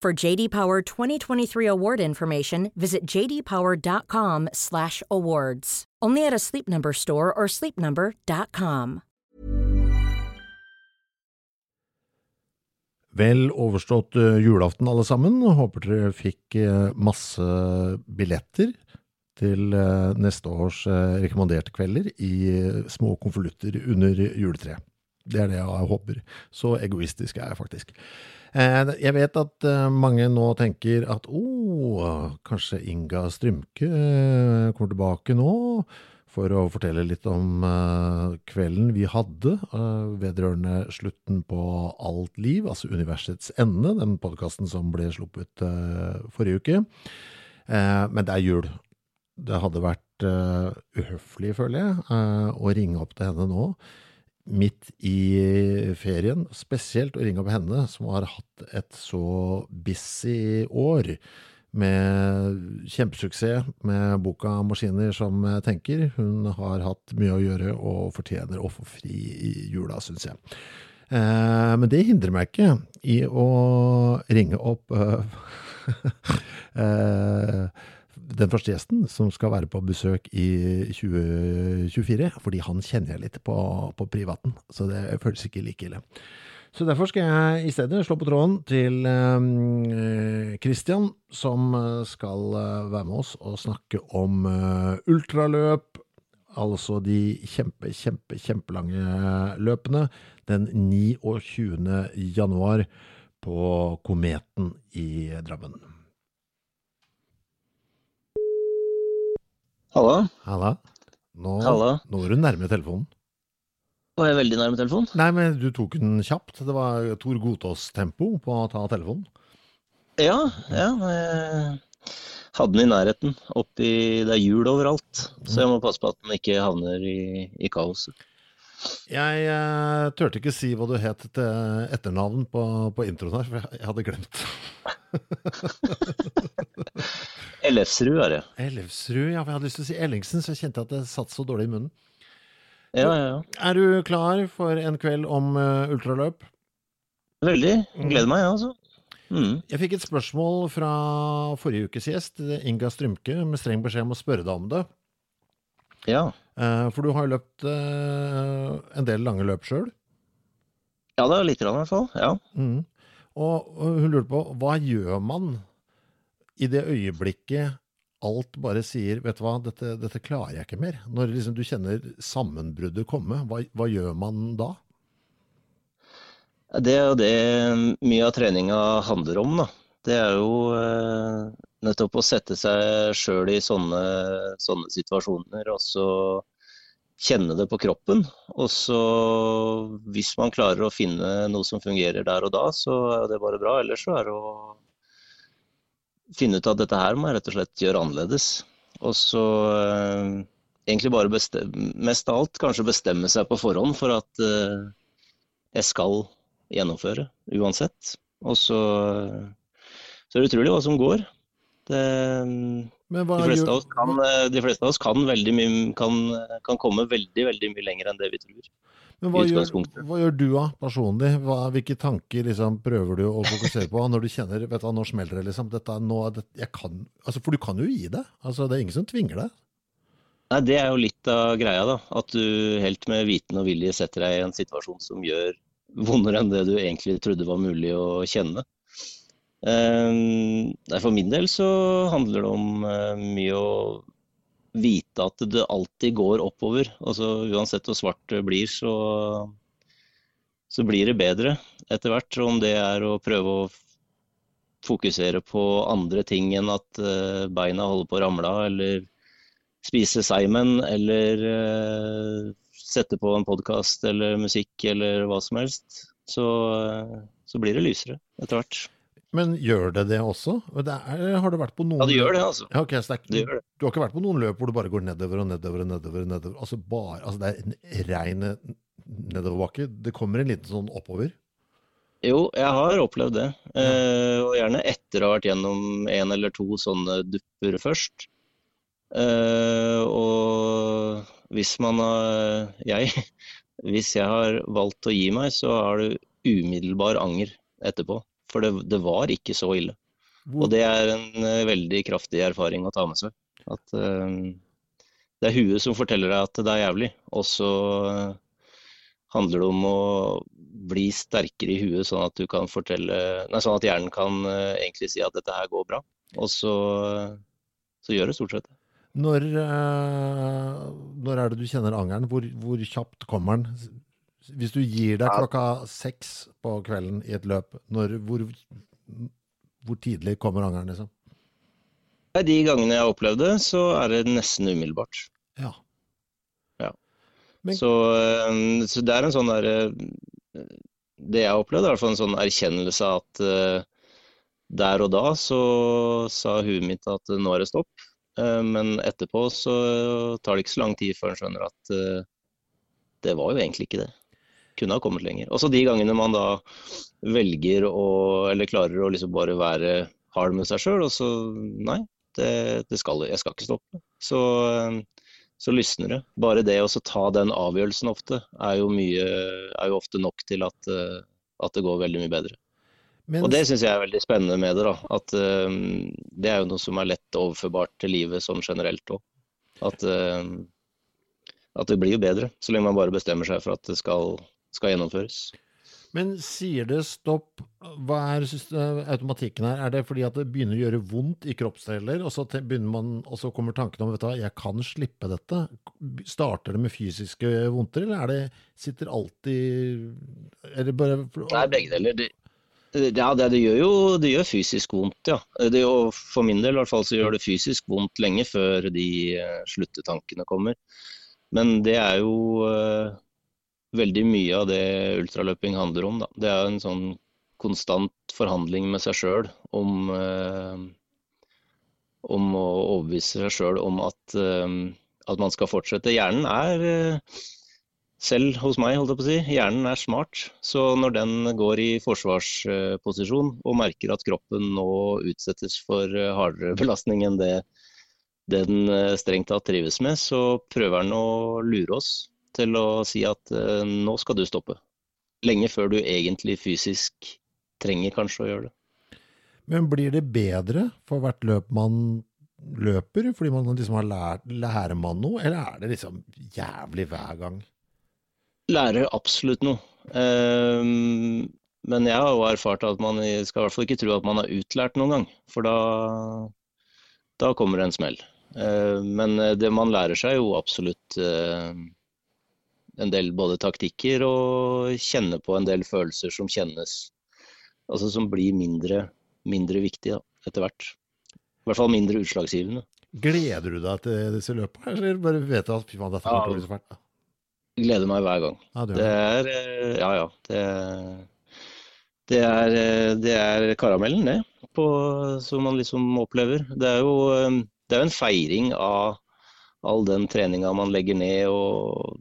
For JD Power 2023 award information, visit jdpower.com/awards. Only at a Sleep Number store or sleepnumber.com. Vel overstått eh, julaften, alle sammen. Håper dere fikk eh, masse billetter til eh, neste års rekommanderte kvelder i små konvolutter under juletreet. Det er det jeg håper. Så egoistisk er jeg faktisk. Eh, Jeg vet at eh, mange nå tenker at å, kanskje Inga Strymke eh, kommer tilbake nå for å fortelle litt om kvelden vi hadde vedrørende slutten på alt liv, altså Universets ende, den podkasten som ble sluppet forrige uke. Men det er jul. Det hadde vært uhøflig, føler jeg, å ringe opp til henne nå midt i ferien, spesielt å ringe opp henne, som har hatt et så busy år, med kjempesuksess med boka 'Maskiner som tenker'. Hun har hatt mye å gjøre og fortjener å få fri i jula, syns jeg. Eh, men det hindrer meg ikke i å ringe opp eh, eh, den første gjesten som skal være på besøk i 2024, fordi han kjenner jeg litt på, på privaten, så det føles ikke like ille. Så derfor skal jeg i stedet slå på tråden til eh, Christian, som eh, skal eh, være med oss og snakke om eh, ultraløp, altså de kjempe, kjempe, kjempelange løpene, den 29. januar på Kometen i Drammen. Halla. Halla. Nå, Halla. nå er du nærme telefonen. Var jeg veldig nærme telefonen? Nei, men du tok den kjapt. Det var Tor Gotaas-tempo på å ta telefonen. Ja, ja. Jeg hadde den i nærheten. Oppi Det er hjul overalt. Så jeg må passe på at den ikke havner i, i kaoset. Jeg uh, turte ikke si hva du het til etternavn på, på introen her, for jeg hadde glemt. Ellefsrud er det. Ellefsrud, ja, for jeg hadde lyst til å si Ellingsen, så jeg kjente at det satt så dårlig i munnen. Ja, ja, ja. Er du klar for en kveld om uh, ultraløp? Veldig. Gleder meg, jeg, altså. Mm. Jeg fikk et spørsmål fra forrige ukes gjest, Inga Strymke, med streng beskjed om å spørre deg om det. Ja. Eh, For du har jo løpt eh, en del lange løp sjøl. ja, det er litt grann, i hvert fall. Ja. Mm. Og og hun lurte på hva gjør man i det øyeblikket alt bare sier vet du hva, dette, dette klarer jeg ikke mer. Når liksom du kjenner sammenbruddet komme, hva, hva gjør man da? Det er jo det mye av treninga handler om, da. Det er jo eh, nettopp å sette seg sjøl i sånne, sånne situasjoner, og så kjenne det på kroppen. Og så, hvis man klarer å finne noe som fungerer der og da, så er det bare bra. Ellers så er det å finne ut at dette her må jeg rett og slett gjøre annerledes. Og så eh, egentlig bare bestemme, mest av alt kanskje bestemme seg på forhånd for at eh, jeg skal gjennomføre uansett. Og så, så er det utrolig hva som går. Det, de, fleste kan, eh, de fleste av oss kan, veldig mye, kan, kan komme veldig veldig mye lenger enn det vi tror. Men hva gjør, hva gjør du da, personlig? Hva, hvilke tanker liksom, prøver du å fokusere på når du kjenner vet du, nå smeller det? liksom, dette, nå, det, jeg kan, altså, For du kan jo gi det. Altså, det er ingen som tvinger deg. Nei, Det er jo litt av greia, da. At du helt med viten og vilje setter deg i en situasjon som gjør vondere enn det du egentlig trodde var mulig å kjenne. Nei, For min del så handler det om mye å vite at det alltid går oppover. Altså Uansett hvor svart det blir, så, så blir det bedre etter hvert. Om det er å prøve å fokusere på andre ting enn at beina holder på å ramle av, eller spise seimen, eller sette på en podkast eller musikk eller hva som helst, så, så blir det lysere etter hvert. Men gjør det det også? Det er, har du vært på noen Ja, det gjør det, altså. Ja, okay, det er, det gjør. Du har ikke vært på noen løp hvor du bare går nedover og nedover og nedover? og nedover. Altså, bare, altså Det er en rein nedoverbakke. Det kommer en liten sånn oppover? Jo, jeg har opplevd det. Ja. Eh, og gjerne etter å ha vært gjennom en eller to sånne dupper først. Eh, og hvis man har Jeg hvis jeg har valgt å gi meg, så har du umiddelbar anger etterpå. For det, det var ikke så ille. Hvor... Og det er en uh, veldig kraftig erfaring å ta med seg. At uh, det er huet som forteller deg at det er jævlig, og så uh, handler det om å bli sterkere i huet, sånn at du kan fortelle Nei, sånn at hjernen kan egentlig si at dette her går bra. Og så, så gjør det stort sett det. Når, når, er det du kjenner angeren? Hvor, hvor kjapt kommer den? Hvis du gir deg klokka seks på kvelden i et løp, når, hvor, hvor, tidlig kommer angeren, liksom? De gangene jeg har opplevd det, så er det nesten umiddelbart. Ja. ja. Men... Så, eh, så, det er en sånn derre eh, Det jeg har opplevd, er i hvert fall en sånn erkjennelse av at uh, der og da så sa huet mitt at nå er det stopp. Men etterpå så tar det ikke så lang tid før en skjønner at det var jo egentlig ikke det kunne ha kommet lenger. Også de gangene man da velger å, eller klarer å liksom bare være hard med seg sjøl, og så nei, det, det, skal, jeg skal ikke stoppe. Så, så lysner det. Bare det å ta den avgjørelsen ofte er jo, mye, er jo ofte nok til at, at, det går veldig mye bedre. Men... Og det syns jeg er veldig spennende med det. da, At um, det er jo noe som er lett overførbart til livet sånn generelt òg. At, um, at det blir jo bedre, så lenge man bare bestemmer seg for at det skal, skal gjennomføres. Men sier det stopp, hva er automatikken her? Er det fordi at det begynner å gjøre vondt i kroppsdeler, og så, man, og så kommer tanken om vet du, jeg kan slippe dette? Starter det med fysiske vondter, eller er det, sitter alltid Eller bare Nei, begge deler. Det, ja, det, det, gjør jo det gjør fysisk vondt, ja. Det, for min del i hvert fall så gjør det fysisk vondt lenge før de uh, sluttetankene kommer. Men det er jo uh, veldig mye av det ultraløping handler om. Da. Det er en sånn konstant forhandling med seg sjøl om, eh, om å overbevise seg sjøl om at, eh, at, man skal fortsette. Hjernen er, eh, selv hos meg, holdt jeg på å si, hjernen er smart. Så når den går i forsvarsposisjon og merker at kroppen nå utsettes for hardere belastning enn det den strengt tatt trives med, så prøver den å lure oss til å si at uh, nå skal du stoppe. Lenge før du egentlig fysisk trenger kanskje å gjøre det. Men blir det bedre for hvert løp man løper, fordi man liksom har lært, lærer man noe, eller er det liksom jævlig hver gang? Lærer absolutt noe. Um, men jeg har jo erfart at man skal i hvert fall ikke tro at man har utlært noen gang, for da, da kommer det en smell. Uh, men det man lærer seg jo absolutt uh, en del både taktikker og kjenne på en del følelser som kjennes Altså som blir mindre, mindre viktige etter hvert. I hvert fall mindre utslagsgivende. Gleder du deg til disse løpene, eller bare vet du at fy faen, dette kommer til å bli så fælt? Gleder meg hver gang. Ja, det er eh, Ja ja. Det, det, er, eh, det er karamellen, det, på, som man liksom opplever. Det er jo eh, det er en feiring av all den treninga man legger ned, og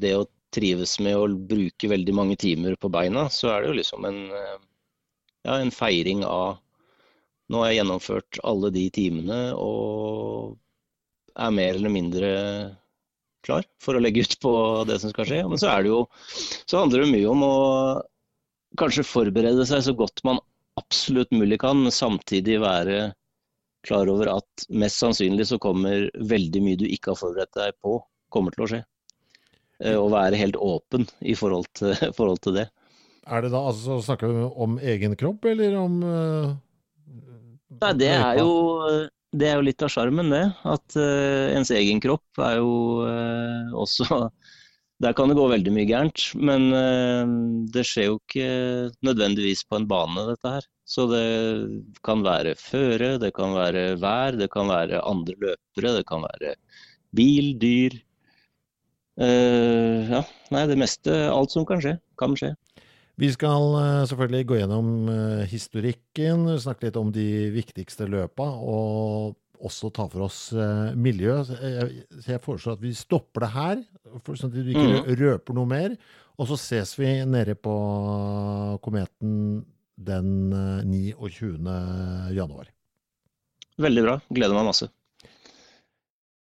det å trives med å bruke veldig mange timer på beina, så er det jo liksom en, eh, ja, en feiring av Nå har jeg gjennomført alle de timene og er mer eller mindre klar for å legge ut på det som skal skje. Men så, jo, så handler det mye om å kanskje forberede seg så godt man absolutt mulig kan, men samtidig være klar over at mest sannsynlig så kommer veldig mye du ikke har forberedt deg på, kommer til å skje. Eh, å være helt åpen i forhold til, forhold til, det. Er det da altså Snakker du om egen kropp, eller om uh, Nei, det er jo, det er jo litt av sjarmen, det. At uh, ens egen kropp er jo uh, også Der kan det gå veldig mye gærent. Men det skjer jo ikke nødvendigvis på en bane, dette her. Så det kan være føre, det kan være vær, det kan være andre løpere, det kan være bil, dyr. Ja, nei, det meste, alt som kan skje, kan skje. Vi skal eh, selvfølgelig gå gjennom eh, historikken, snakke litt om de viktigste løpa, og også ta for oss eh, miljø. Så jeg foreslår at vi stopper det her, sånn at vi ikke mm. røper noe mer. Og så ses vi nede på Kometen den 29. januar. Veldig bra. Gleder meg masse.